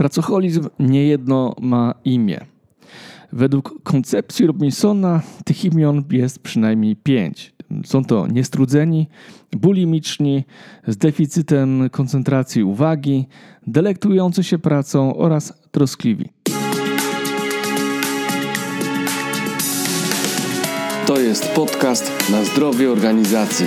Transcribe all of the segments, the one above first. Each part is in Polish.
Pracocholizm niejedno ma imię. Według koncepcji Robinsona tych imion jest przynajmniej pięć. Są to niestrudzeni, bulimiczni, z deficytem koncentracji uwagi, delektujący się pracą oraz troskliwi. To jest podcast na zdrowie organizacji,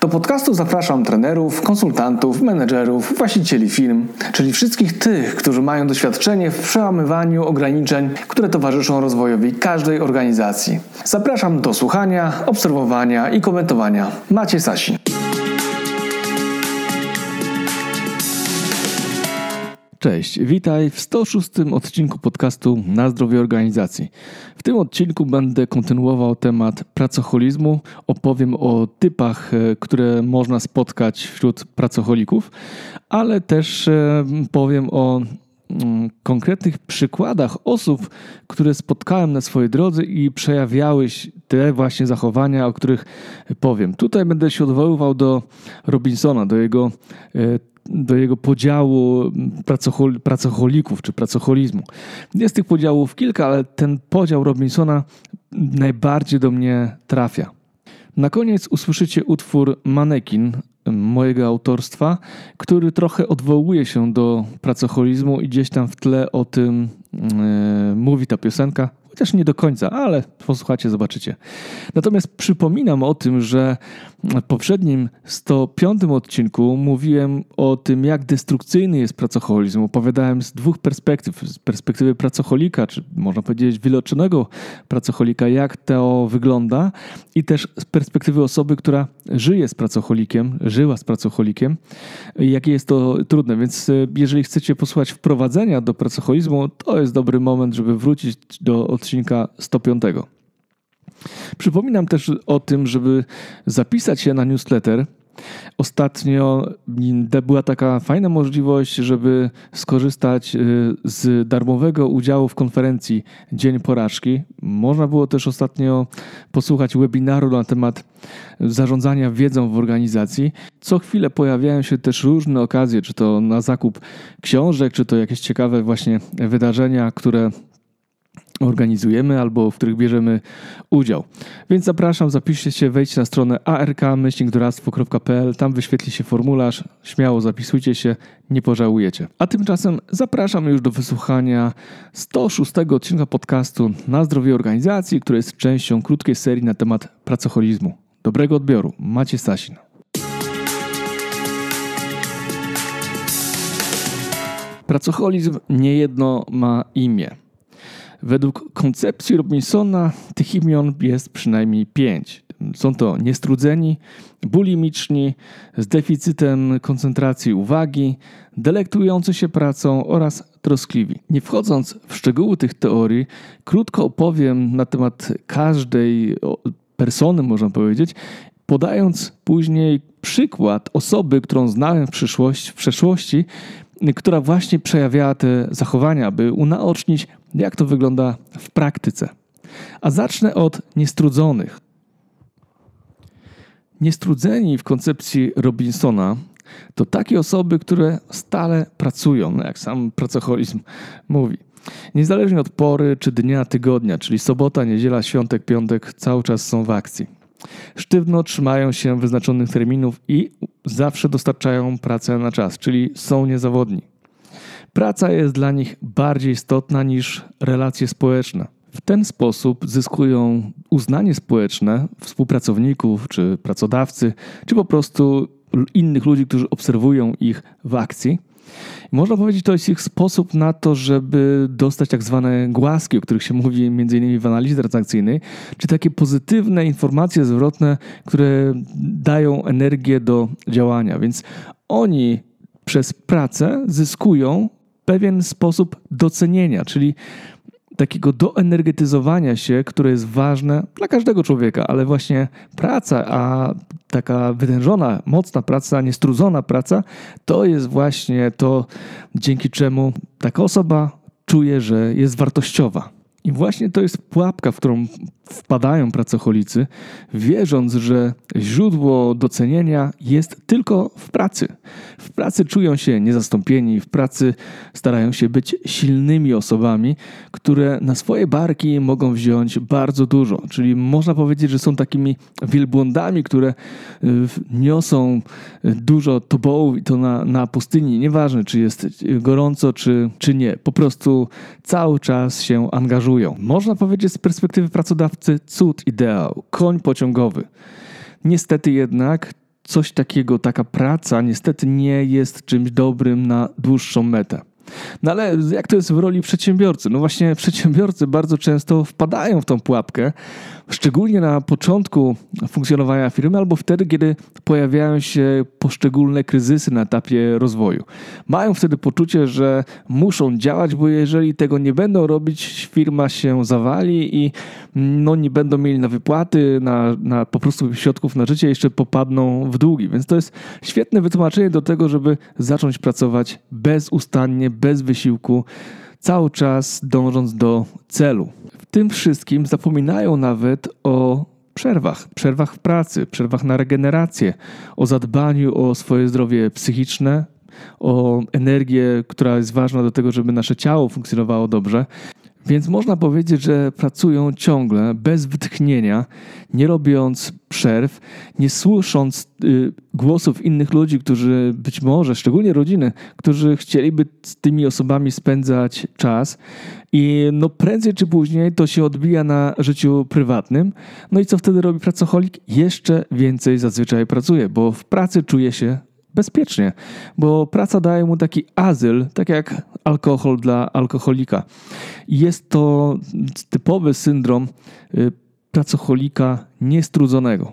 Do podcastu zapraszam trenerów, konsultantów, menedżerów, właścicieli firm, czyli wszystkich tych, którzy mają doświadczenie w przełamywaniu ograniczeń, które towarzyszą rozwojowi każdej organizacji. Zapraszam do słuchania, obserwowania i komentowania. Macie Sasin. Cześć, witaj w 106 odcinku podcastu Na zdrowie organizacji. W tym odcinku będę kontynuował temat pracocholizmu. Opowiem o typach, e, które można spotkać wśród pracocholików, ale też e, powiem o konkretnych przykładach osób, które spotkałem na swojej drodze i przejawiały te właśnie zachowania, o których powiem. Tutaj będę się odwoływał do Robinsona, do jego e, do jego podziału pracochol, pracocholików czy pracocholizmu. Jest tych podziałów kilka, ale ten podział Robinsona najbardziej do mnie trafia. Na koniec usłyszycie utwór Manekin mojego autorstwa, który trochę odwołuje się do pracocholizmu i gdzieś tam w tle o tym yy, mówi ta piosenka. Chociaż nie do końca, ale posłuchacie, zobaczycie. Natomiast przypominam o tym, że w poprzednim 105 odcinku mówiłem o tym, jak destrukcyjny jest pracocholizm. Opowiadałem z dwóch perspektyw. Z perspektywy pracocholika, czy można powiedzieć wyleczonego pracocholika, jak to wygląda i też z perspektywy osoby, która żyje z pracocholikiem, żyła z pracocholikiem, jakie jest to trudne. Więc e, jeżeli chcecie posłuchać wprowadzenia do pracocholizmu, to jest dobry moment, żeby wrócić do odcinka 105. Przypominam też o tym, żeby zapisać się na newsletter. Ostatnio była taka fajna możliwość, żeby skorzystać y, z darmowego udziału w konferencji Dzień Porażki. Można było też ostatnio posłuchać webinaru na temat zarządzania wiedzą w organizacji. Co chwilę pojawiają się też różne okazje, czy to na zakup książek, czy to jakieś ciekawe właśnie wydarzenia, które organizujemy albo w których bierzemy udział. Więc zapraszam, zapiszcie się, wejdźcie na stronę ark-doradztwo.pl, tam wyświetli się formularz, śmiało zapisujcie się, nie pożałujecie. A tymczasem zapraszam już do wysłuchania 106 odcinka podcastu Na zdrowie organizacji, który jest częścią krótkiej serii na temat pracocholizmu. Dobrego odbioru. Macie Stasin. Pracocholizm niejedno ma imię. Według koncepcji Robinsona tych imion jest przynajmniej pięć. Są to niestrudzeni, bulimiczni, z deficytem koncentracji uwagi, delektujący się pracą oraz troskliwi. Nie wchodząc w szczegóły tych teorii, krótko opowiem na temat każdej persony, można powiedzieć, podając później przykład osoby, którą znałem w, w przeszłości, która właśnie przejawiała te zachowania, by unaocznić jak to wygląda w praktyce. A zacznę od niestrudzonych. Niestrudzeni w koncepcji Robinsona to takie osoby, które stale pracują, no jak sam pracocholizm mówi. Niezależnie od pory czy dnia tygodnia, czyli sobota, niedziela, świątek, piątek, cały czas są w akcji. Sztywno trzymają się wyznaczonych terminów i zawsze dostarczają pracę na czas, czyli są niezawodni. Praca jest dla nich bardziej istotna niż relacje społeczne. W ten sposób zyskują uznanie społeczne współpracowników, czy pracodawcy, czy po prostu innych ludzi, którzy obserwują ich w akcji. Można powiedzieć, to jest ich sposób na to, żeby dostać tak zwane głaski, o których się mówi m.in. w analizie transakcyjnej, czy takie pozytywne informacje zwrotne, które dają energię do działania. Więc oni przez pracę zyskują pewien sposób docenienia, czyli takiego doenergetyzowania się, które jest ważne dla każdego człowieka, ale właśnie praca, a taka wytężona, mocna praca, niestrudzona praca, to jest właśnie to, dzięki czemu taka osoba czuje, że jest wartościowa. I właśnie to jest pułapka, w którą wpadają pracocholicy, wierząc, że źródło docenienia jest tylko w pracy. W pracy czują się niezastąpieni, w pracy starają się być silnymi osobami, które na swoje barki mogą wziąć bardzo dużo. Czyli można powiedzieć, że są takimi wielbłądami, które y, niosą dużo tobołów i to na, na pustyni. Nieważne, czy jest gorąco, czy, czy nie. Po prostu cały czas się angażują. Można powiedzieć z perspektywy pracodawcy, cud, ideał, koń pociągowy. Niestety jednak coś takiego, taka praca, niestety nie jest czymś dobrym na dłuższą metę. No ale jak to jest w roli przedsiębiorcy? No właśnie przedsiębiorcy bardzo często wpadają w tą pułapkę, szczególnie na początku funkcjonowania firmy albo wtedy, kiedy pojawiają się poszczególne kryzysy na etapie rozwoju. Mają wtedy poczucie, że muszą działać, bo jeżeli tego nie będą robić, firma się zawali i no, nie będą mieli na wypłaty, na, na po prostu środków na życie, jeszcze popadną w długi. Więc to jest świetne wytłumaczenie do tego, żeby zacząć pracować bezustannie, bez wysiłku, cały czas dążąc do celu. W tym wszystkim zapominają nawet o przerwach, przerwach w pracy, przerwach na regenerację, o zadbaniu o swoje zdrowie psychiczne, o energię, która jest ważna do tego, żeby nasze ciało funkcjonowało dobrze. Więc można powiedzieć, że pracują ciągle, bez wytchnienia, nie robiąc przerw, nie słysząc y, głosów innych ludzi, którzy być może, szczególnie rodziny, którzy chcieliby z tymi osobami spędzać czas. I no prędzej czy później to się odbija na życiu prywatnym. No i co wtedy robi pracocholik? Jeszcze więcej zazwyczaj pracuje, bo w pracy czuje się bezpiecznie, bo praca daje mu taki azyl, tak jak alkohol dla alkoholika. Jest to typowy syndrom y, pracocholika niestrudzonego.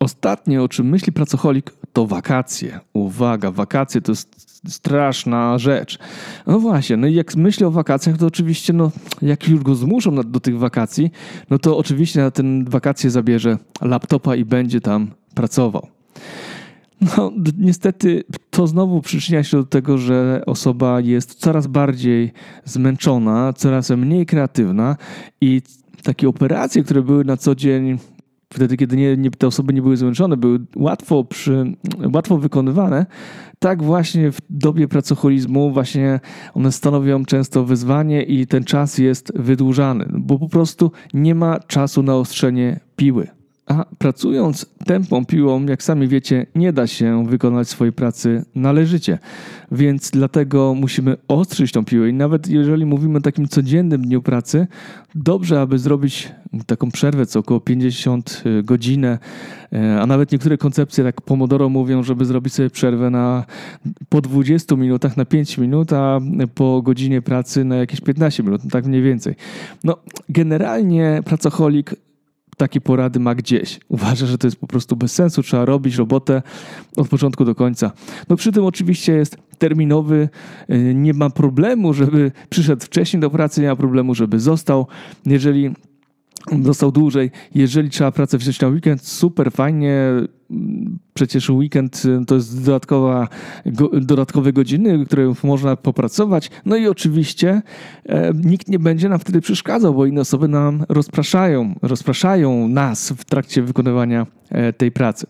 Ostatnie, o czym myśli pracocholik, to wakacje. Uwaga, wakacje to jest straszna rzecz. No właśnie, no i jak myślę o wakacjach, to oczywiście, no, jak już go zmuszą do tych wakacji, no to oczywiście na ten wakacje zabierze laptopa i będzie tam pracował. No, niestety to znowu przyczynia się do tego, że osoba jest coraz bardziej zmęczona, coraz mniej kreatywna i takie operacje, które były na co dzień wtedy, kiedy nie, nie, te osoby nie były zmęczone, były łatwo, przy, łatwo wykonywane, tak właśnie w dobie pracoholizmu właśnie one stanowią często wyzwanie i ten czas jest wydłużany, bo po prostu nie ma czasu na ostrzenie piły. A pracując tępą piłą, jak sami wiecie, nie da się wykonać swojej pracy należycie. Więc dlatego musimy ostrzyć tą piłę. I nawet jeżeli mówimy o takim codziennym dniu pracy, dobrze, aby zrobić taką przerwę co około 50 y, godzinę, y, a nawet niektóre koncepcje, tak Pomodoro mówią, żeby zrobić sobie przerwę na po 20 minutach na 5 minut, a po godzinie pracy na jakieś 15 minut, tak mniej więcej. No, generalnie pracocholik takie porady ma gdzieś. Uważa, że to jest po prostu bez sensu, trzeba robić robotę od początku do końca. No przy tym oczywiście jest terminowy, y, nie ma problemu, żeby przyszedł wcześniej do pracy, nie ma problemu, żeby został. Jeżeli został dłużej. Jeżeli trzeba pracę wziąć na weekend, super, fajnie. Przecież weekend y, to jest dodatkowa, go, dodatkowe godziny, które można popracować. No i oczywiście e, nikt nie będzie nam wtedy przeszkadzał, bo inne osoby nam rozpraszają, rozpraszają nas w trakcie wykonywania e, tej pracy.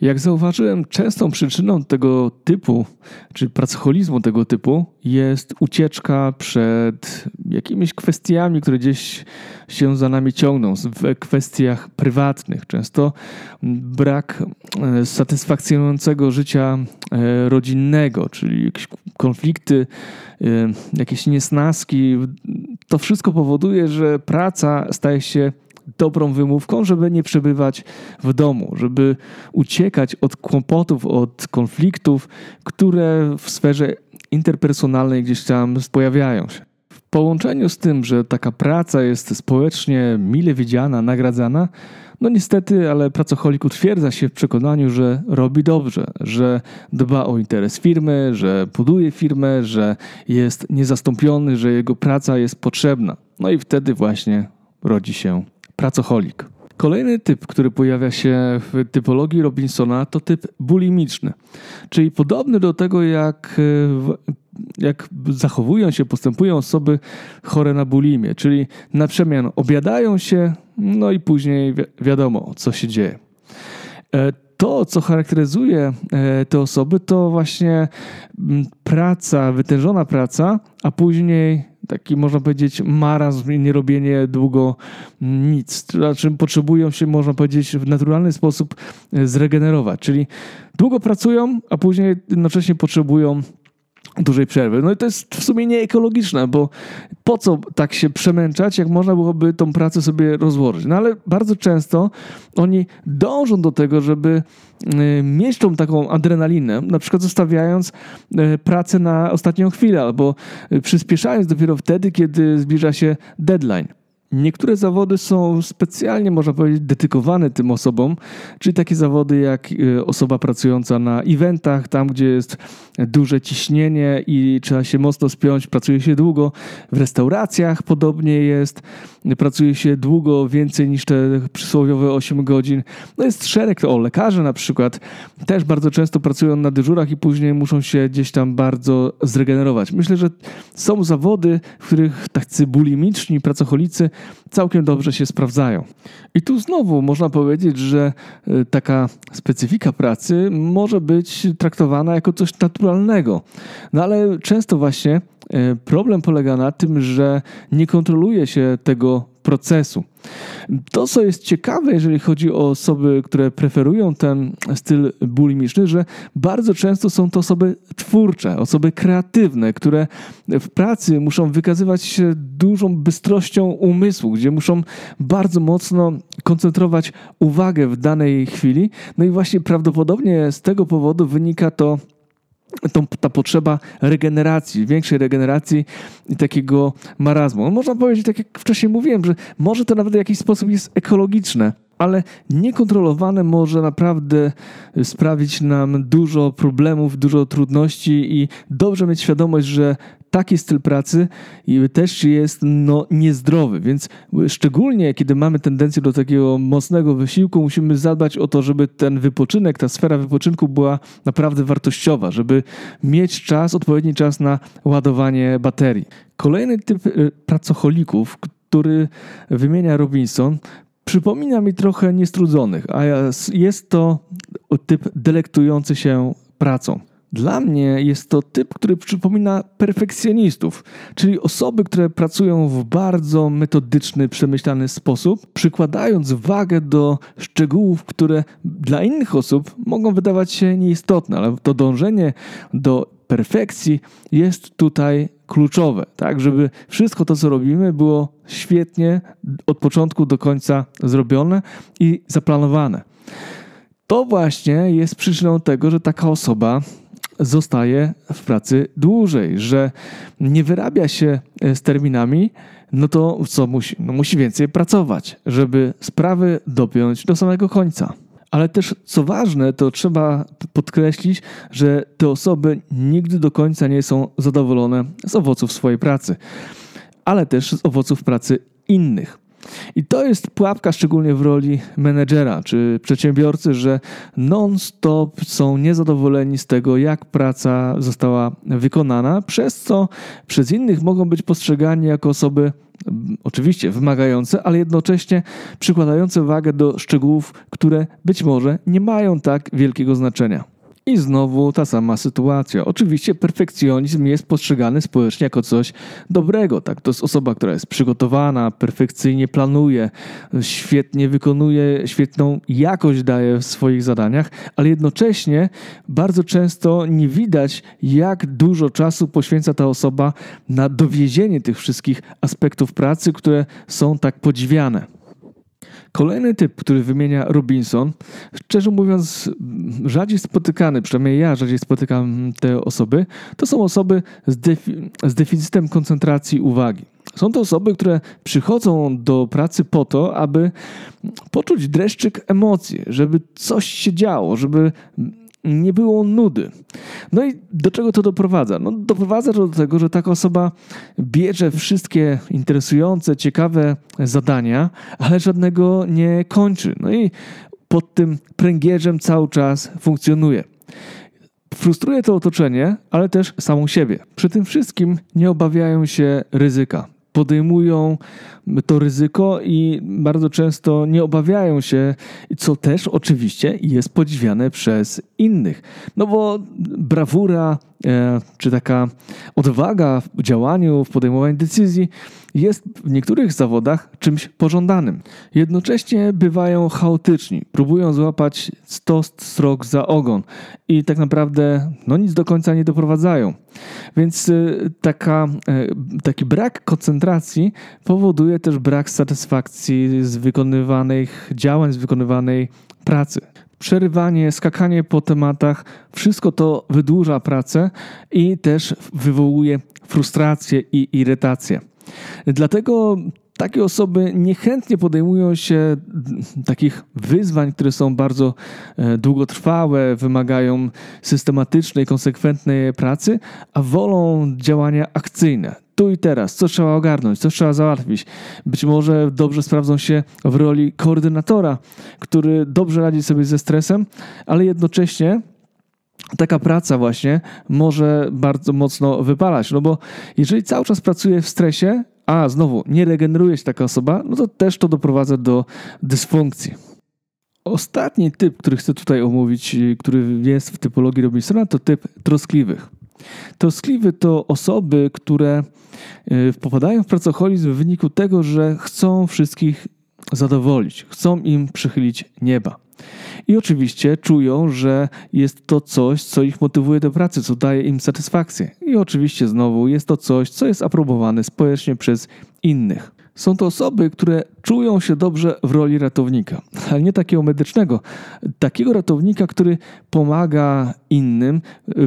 Jak zauważyłem, częstą przyczyną tego typu, czy pracoholizmu tego typu jest ucieczka przed jakimiś kwestiami, które gdzieś się za nami ciągną, w kwestiach prywatnych. Często brak e, satysfakcjonującego życia e, rodzinnego, czyli jakieś konflikty, e, jakieś niesnaski. To wszystko powoduje, że praca staje się dobrą wymówką, żeby nie przebywać w domu, żeby uciekać od kłopotów, od konfliktów, które w sferze interpersonalnej gdzieś tam pojawiają się. W połączeniu z tym, że taka praca jest społecznie mile widziana, nagradzana, no niestety, ale pracocholik utwierdza się w przekonaniu, że robi dobrze, że dba o interes firmy, że buduje firmę, że jest niezastąpiony, że jego praca jest potrzebna. No i wtedy właśnie rodzi się pracocholik. Kolejny typ, który pojawia się w typologii Robinsona, to typ bulimiczny, czyli podobny do tego, jak, jak zachowują się, postępują osoby chore na bulimię, czyli na przemian obiadają się, no i później wi wiadomo, co się dzieje. E, to, co charakteryzuje e, te osoby, to właśnie praca, wytężona praca, a później taki, można powiedzieć, marazm i nierobienie długo nic. Znaczy potrzebują się, można powiedzieć, w naturalny sposób e, zregenerować. Czyli długo pracują, a później jednocześnie potrzebują dużej przerwy. No i to jest w sumie nieekologiczne, bo po co tak się przemęczać, jak można byłoby tą pracę sobie rozłożyć. No ale bardzo często oni dążą do tego, żeby y, mieć tą taką adrenalinę, na przykład zostawiając y, pracę na ostatnią chwilę albo y, przyspieszając dopiero wtedy, kiedy zbliża się deadline. Niektóre zawody są specjalnie, można powiedzieć, dedykowane tym osobom, czyli takie zawody jak osoba pracująca na eventach, tam gdzie jest duże ciśnienie i trzeba się mocno spiąć, pracuje się długo. W restauracjach podobnie jest, pracuje się długo, więcej niż te przysłowiowe 8 godzin. No jest szereg, o lekarze na przykład też bardzo często pracują na dyżurach i później muszą się gdzieś tam bardzo zregenerować. Myślę, że są zawody, w których tacy bulimiczni pracocholicy całkiem dobrze się sprawdzają. I tu znowu można powiedzieć, że e, taka specyfika pracy może być traktowana jako coś naturalnego. No ale często właśnie e, problem polega na tym, że nie kontroluje się tego procesu. To, co jest ciekawe, jeżeli chodzi o osoby, które preferują ten styl bulimiczny, że bardzo często są to osoby twórcze, osoby kreatywne, które w pracy muszą wykazywać się dużą bystrością umysłu, gdzie muszą bardzo mocno koncentrować uwagę w danej chwili. No i właśnie prawdopodobnie z tego powodu wynika to tą, ta potrzeba regeneracji, większej regeneracji i takiego marazmu. No można powiedzieć, tak jak wcześniej mówiłem, że może to nawet w jakiś sposób jest ekologiczne, ale niekontrolowane może naprawdę sprawić nam dużo problemów, dużo trudności i dobrze mieć świadomość, że taki styl pracy też jest no, niezdrowy, więc szczególnie kiedy mamy tendencję do takiego mocnego wysiłku, musimy zadbać o to, żeby ten wypoczynek, ta sfera wypoczynku była naprawdę wartościowa, żeby mieć czas, odpowiedni czas na ładowanie baterii. Kolejny typ y, pracocholików, który wymienia Robinson, przypomina mi trochę niestrudzonych, a jest to typ delektujący się pracą. Dla mnie jest to typ, który przypomina perfekcjonistów, czyli osoby, które pracują w bardzo metodyczny, przemyślany sposób, przykładając wagę do szczegółów, które dla innych osób mogą wydawać się nieistotne, ale to dążenie do perfekcji jest tutaj kluczowe, tak, żeby wszystko to, co robimy, było świetnie od początku do końca zrobione i zaplanowane. To właśnie jest przyczyną tego, że taka osoba zostaje w pracy dłużej, że nie wyrabia się e, z terminami, no to co musi? No musi więcej pracować, żeby sprawy dopiąć do samego końca. Ale też, co ważne, to trzeba podkreślić, że te osoby nigdy do końca nie są zadowolone z owoców swojej pracy, ale też z owoców pracy innych. I to jest pułapka szczególnie w roli menedżera czy przedsiębiorcy, że non-stop są niezadowoleni z tego, jak praca została wykonana, przez co przez innych mogą być postrzegani jako osoby mm, oczywiście wymagające, ale jednocześnie przykładające wagę do szczegółów, które być może nie mają tak wielkiego znaczenia. I znowu ta sama sytuacja. Oczywiście perfekcjonizm jest postrzegany społecznie jako coś dobrego. Tak? To jest osoba, która jest przygotowana, perfekcyjnie planuje, świetnie wykonuje, świetną jakość daje w swoich zadaniach, ale jednocześnie bardzo często nie widać, jak dużo czasu poświęca ta osoba na dowiezienie tych wszystkich aspektów pracy, które są tak podziwiane. Kolejny typ, który wymienia Robinson, szczerze mówiąc, rzadziej spotykany, przynajmniej ja rzadziej spotykam te osoby, to są osoby z, defi z deficytem koncentracji uwagi. Są to osoby, które przychodzą do pracy po to, aby poczuć dreszczyk emocji, żeby coś się działo, żeby nie było nudy. No i do czego to doprowadza? No, doprowadza to do tego, że taka osoba bierze wszystkie interesujące, ciekawe zadania, ale żadnego nie kończy. No i pod tym pręgierzem cały czas funkcjonuje. Frustruje to otoczenie, ale też samą siebie. Przy tym wszystkim nie obawiają się ryzyka podejmują to ryzyko i bardzo często nie obawiają się, co też oczywiście jest podziwiane przez innych. No bo brawura czy taka odwaga w działaniu, w podejmowaniu decyzji jest w niektórych zawodach czymś pożądanym. Jednocześnie bywają chaotyczni, próbują złapać 100 strok za ogon i tak naprawdę no, nic do końca nie doprowadzają. Więc y, taka, y, taki brak koncentracji powoduje też brak satysfakcji z wykonywanych działań, z wykonywanej pracy przerywanie, skakanie po tematach, wszystko to wydłuża pracę i też wywołuje frustrację i irytację. Dlatego takie osoby niechętnie podejmują się takich wyzwań, które są bardzo e, długotrwałe, wymagają systematycznej, konsekwentnej pracy, a wolą działania akcyjne. Tu i teraz, co trzeba ogarnąć, co trzeba załatwić. Być może dobrze sprawdzą się w roli koordynatora, który dobrze radzi sobie ze stresem, ale jednocześnie taka praca właśnie może bardzo mocno wypalać. No bo jeżeli cały czas pracuje w stresie, a znowu nie regeneruje się taka osoba, no to też to doprowadza do dysfunkcji. Ostatni typ, który chcę tutaj omówić, który jest w typologii Robinsona, to typ troskliwych. Troskliwy to osoby, które y, popadają w pracoholizm w wyniku tego, że chcą wszystkich zadowolić, chcą im przychylić nieba. I oczywiście czują, że jest to coś, co ich motywuje do pracy, co daje im satysfakcję. I oczywiście znowu jest to coś, co jest aprobowane społecznie przez innych. Są to osoby, które czują się dobrze w roli ratownika, ale nie takiego medycznego, takiego ratownika, który pomaga innym,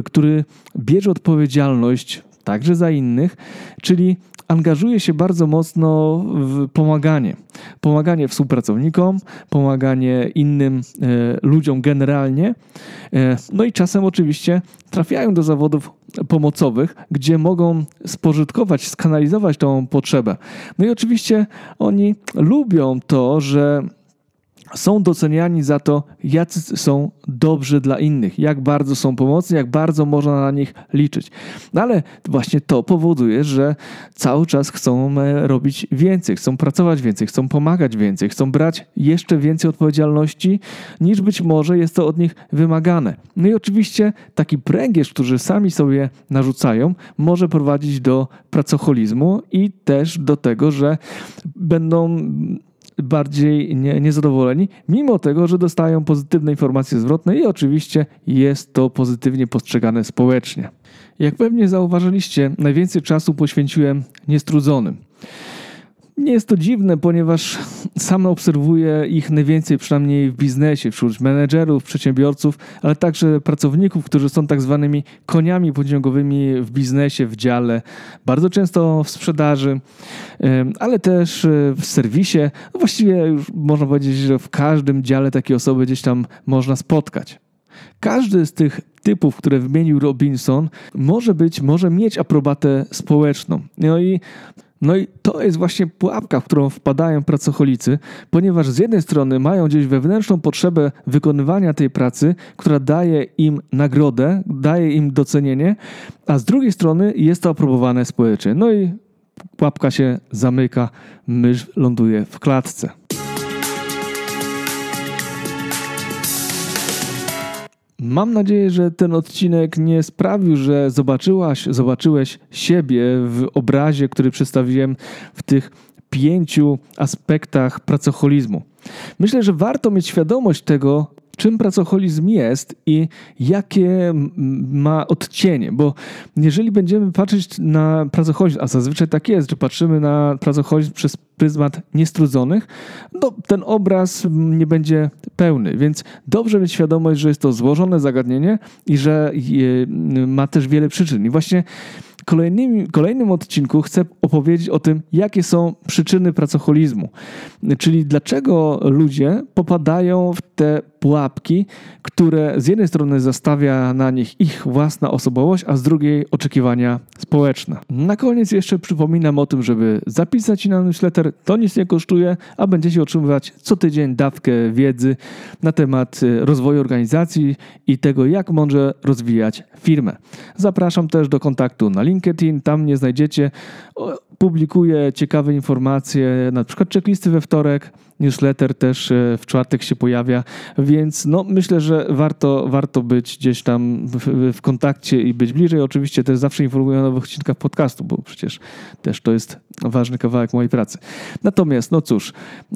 który bierze odpowiedzialność także za innych, czyli angażuje się bardzo mocno w pomaganie. Pomaganie współpracownikom, pomaganie innym e, ludziom generalnie. E, no i czasem oczywiście trafiają do zawodów pomocowych, gdzie mogą spożytkować, skanalizować tą potrzebę. No i oczywiście oni lubią to, że są doceniani za to, jacy są dobrzy dla innych, jak bardzo są pomocni, jak bardzo można na nich liczyć. No ale właśnie to powoduje, że cały czas chcą e, robić więcej, chcą pracować więcej, chcą pomagać więcej, chcą brać jeszcze więcej odpowiedzialności, niż być może jest to od nich wymagane. No i oczywiście taki pręgierz, który sami sobie narzucają, może prowadzić do pracocholizmu i też do tego, że będą bardziej nie, niezadowoleni, mimo tego, że dostają pozytywne informacje zwrotne i oczywiście jest to pozytywnie postrzegane społecznie. Jak pewnie zauważyliście, najwięcej czasu poświęciłem niestrudzonym. Nie jest to dziwne, ponieważ sam obserwuję ich najwięcej, przynajmniej w biznesie, wśród menedżerów, przedsiębiorców, ale także pracowników, którzy są tak zwanymi koniami pociągowymi w biznesie, w dziale, bardzo często w sprzedaży, ale też e, w serwisie. No właściwie już można powiedzieć, że w każdym dziale takie osoby gdzieś tam można spotkać. Każdy z tych typów, które wymienił Robinson, może być, może mieć aprobatę społeczną. No i no i to jest właśnie pułapka, w którą wpadają pracocholicy, ponieważ z jednej strony mają gdzieś wewnętrzną potrzebę wykonywania tej pracy, która daje im nagrodę, daje im docenienie, a z drugiej strony jest to aprobowane społecznie. No i pułapka się zamyka, mysz ląduje w klatce. Mam nadzieję, że ten odcinek nie sprawił, że zobaczyłaś, zobaczyłeś siebie w obrazie, który przedstawiłem w tych pięciu aspektach pracocholizmu. Myślę, że warto mieć świadomość tego, czym pracoholizm jest i jakie ma odcienie, bo jeżeli będziemy patrzeć na pracoholizm, a zazwyczaj tak jest, że patrzymy na pracoholizm przez pryzmat niestrudzonych, no ten obraz nie będzie pełny, więc dobrze mieć świadomość, że jest to złożone zagadnienie i że ma też wiele przyczyn. I właśnie kolejnym, kolejnym odcinku chcę opowiedzieć o tym, jakie są przyczyny pracoholizmu, czyli dlaczego ludzie popadają w te pułapki, które z jednej strony zastawia na nich ich własna osobowość, a z drugiej oczekiwania społeczne. Na koniec jeszcze przypominam o tym, żeby zapisać się na newsletter. To nic nie kosztuje, a będziecie otrzymywać co tydzień dawkę wiedzy na temat y, rozwoju organizacji i tego, jak mądrze rozwijać firmę. Zapraszam też do kontaktu na LinkedIn. Tam nie znajdziecie publikuję ciekawe informacje, na przykład checklisty we wtorek, newsletter też e, w czwartek się pojawia, więc no, myślę, że warto, warto być gdzieś tam w, w kontakcie i być bliżej. Oczywiście też zawsze informuję o nowych odcinkach podcastu, bo przecież też to jest ważny kawałek mojej pracy. Natomiast, no cóż,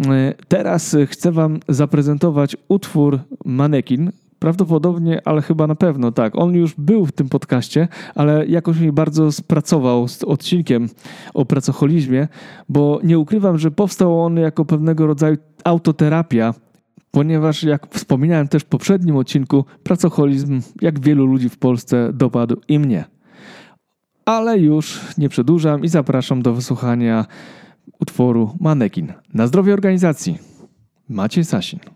e, teraz chcę Wam zaprezentować utwór Manekin Prawdopodobnie, ale chyba na pewno tak. On już był w tym podcaście, ale jakoś mi bardzo spracował z odcinkiem o pracocholizmie, bo nie ukrywam, że powstał on jako pewnego rodzaju autoterapia, ponieważ jak wspominałem też w poprzednim odcinku, pracocholizm, jak wielu ludzi w Polsce, dopadł i mnie. Ale już nie przedłużam i zapraszam do wysłuchania utworu Manekin. Na zdrowie organizacji. Maciej Sasin.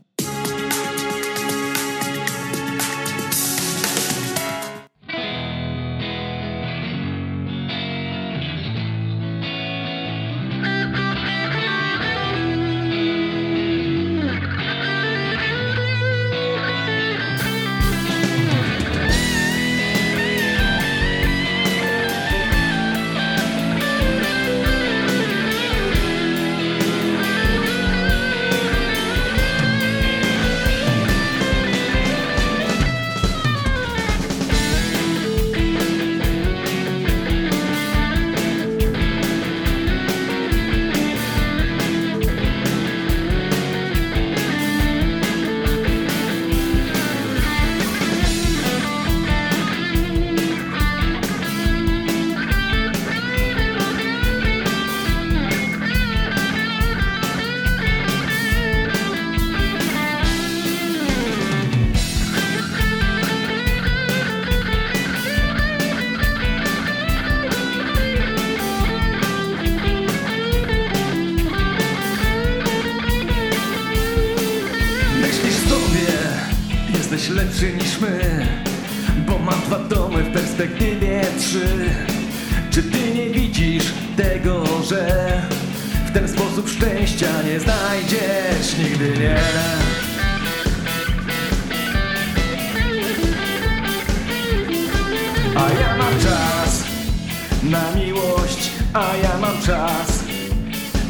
Na miłość A ja mam czas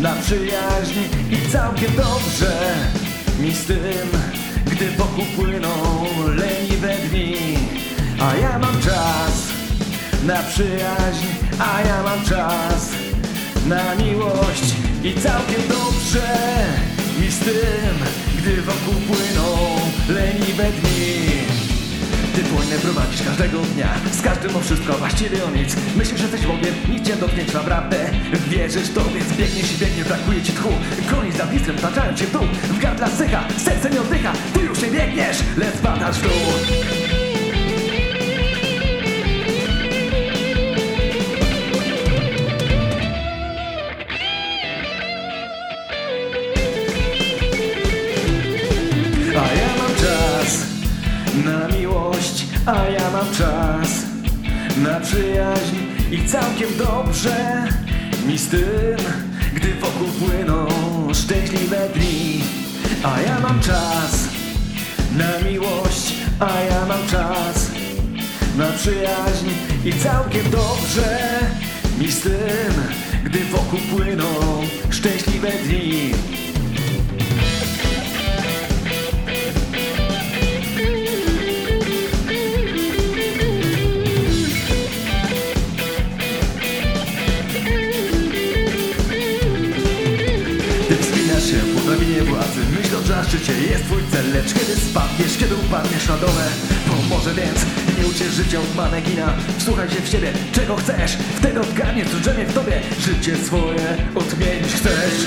na przyjaźń I całkiem dobrze mi z tym gdy wokół płyną leniwe dni. A ja mam czas na przyjaźń A ja mam czas na miłość I całkiem dobrze mi z tym Gdy wokół płyną leniwe dni ty prowadzisz każdego dnia Z każdym o wszystko, właściwie o nic. Myślisz, że jesteś Bogiem, nic cię dotknięć naprawdę Wierzysz to, więc biegniesz i biegnie, brakuje ci tchu. Koniec za blistrem, wtaczają cię w dół. W gardla sycha, serce nie oddycha Ty już nie biegniesz, lecz padasz w dół całkiem dobrze mi z tym, gdy wokół płyną szczęśliwe dni. A ja mam czas na miłość, a ja mam czas na przyjaźń i całkiem dobrze mi z tym, gdy wokół płyną szczęśliwe dni. Władzy Myśląc, że na jest twój cel. Lecz kiedy spadniesz, kiedy upadniesz na dole Pomoże więc nie uciesz życia od manekina Wsłuchaj się w siebie, czego chcesz. Wtedy odgadniesz, co drzemie w tobie. Życie swoje odmienić chcesz